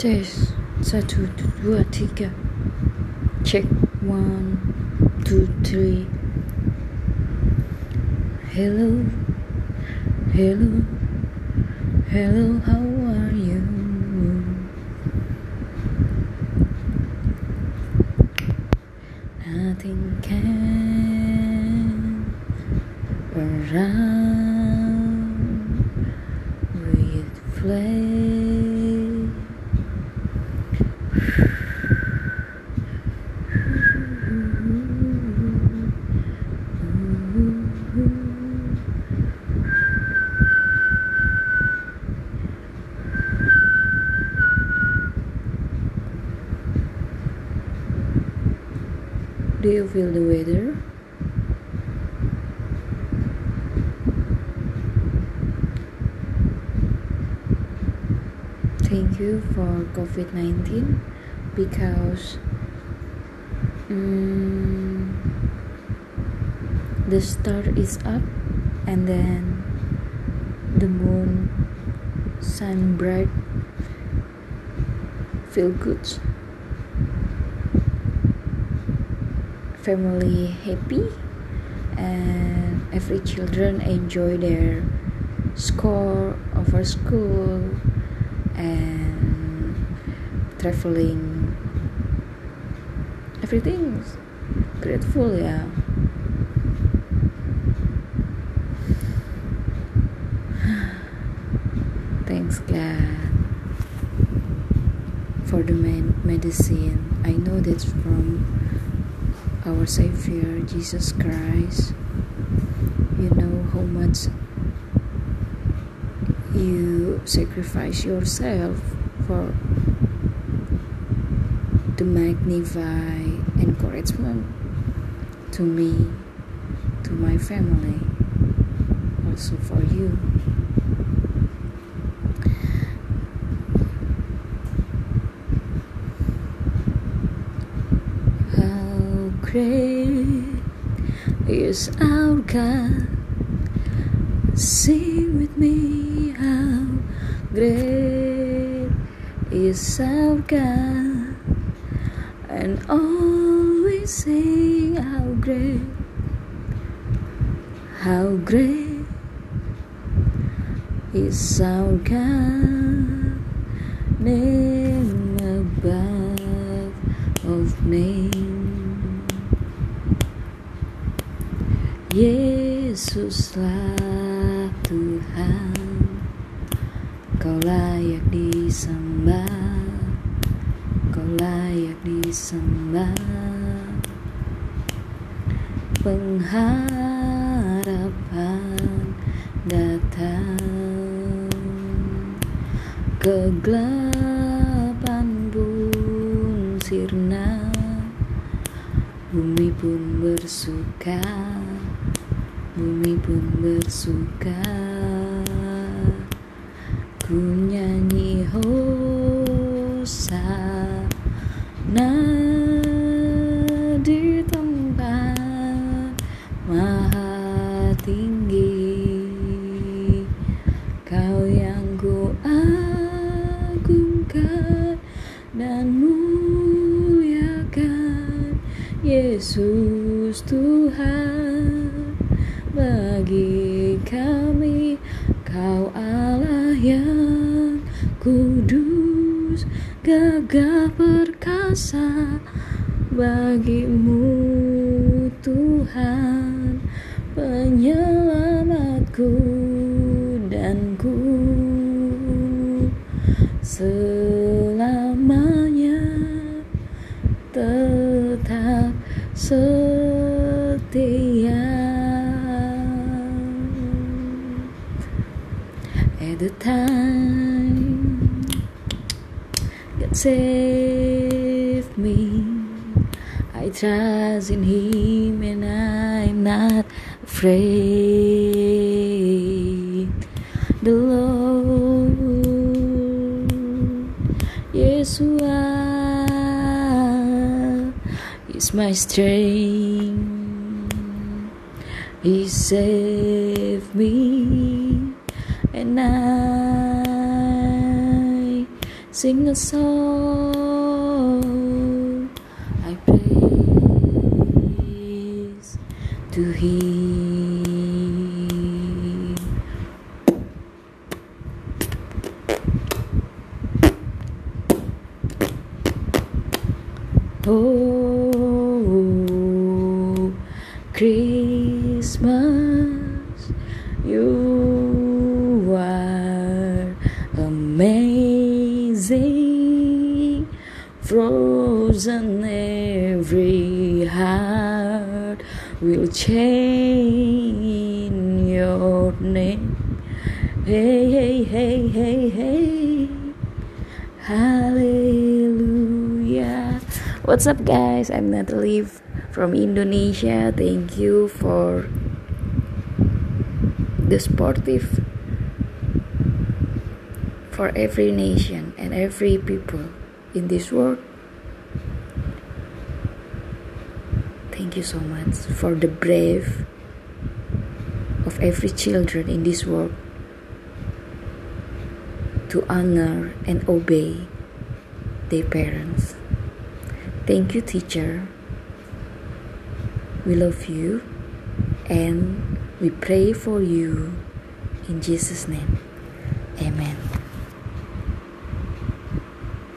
Tes satu dua tiga Check. One two three. Hello. Hello. Hello how are you? Nothing can around with flame Do you feel the weather? Thank you for COVID 19 because mm, the star is up and then the moon shine bright feel good family happy and every children enjoy their score over school and traveling everything's grateful yeah. Thanks god for the med- medicine. I know that's from our savior jesus christ. You know how much you sacrifice yourself for to magnify encouragement to me to my family also for you how great is our god. Sing with me how great is our God. And always sing how great how great is our God Yesuslah Tuhan Kau layak disembah Kau layak disembah. Pengharapan datang Kegelapan pun sirna Bumi pun bersuka Bumi pun bersuka Ku nyanyi hosana di tempat maha tinggi. Kau yang ku agungkan dan muliakan Yesus Tuhan bagi kami Kau Allah yang kudus gagah perkasa bagimu Tuhan penyelamatku save me. I trust in him and I'm not afraid. The Lord Yeshua is my strength. He saved me and I sing a song. I praise to Him. Oh, Christmas, amazing, frozen every heart will chain your name. Hey, hey, hey, hey, hey. Hallelujah. What's up, guys? I'm Natalie from Indonesia. Thank you for the sportive for every nation and every people in this world. Thank you so much for the brave of every children in this world to honor and obey their parents. Thank you, teacher. We love you and we pray for you in Jesus' name. Amen.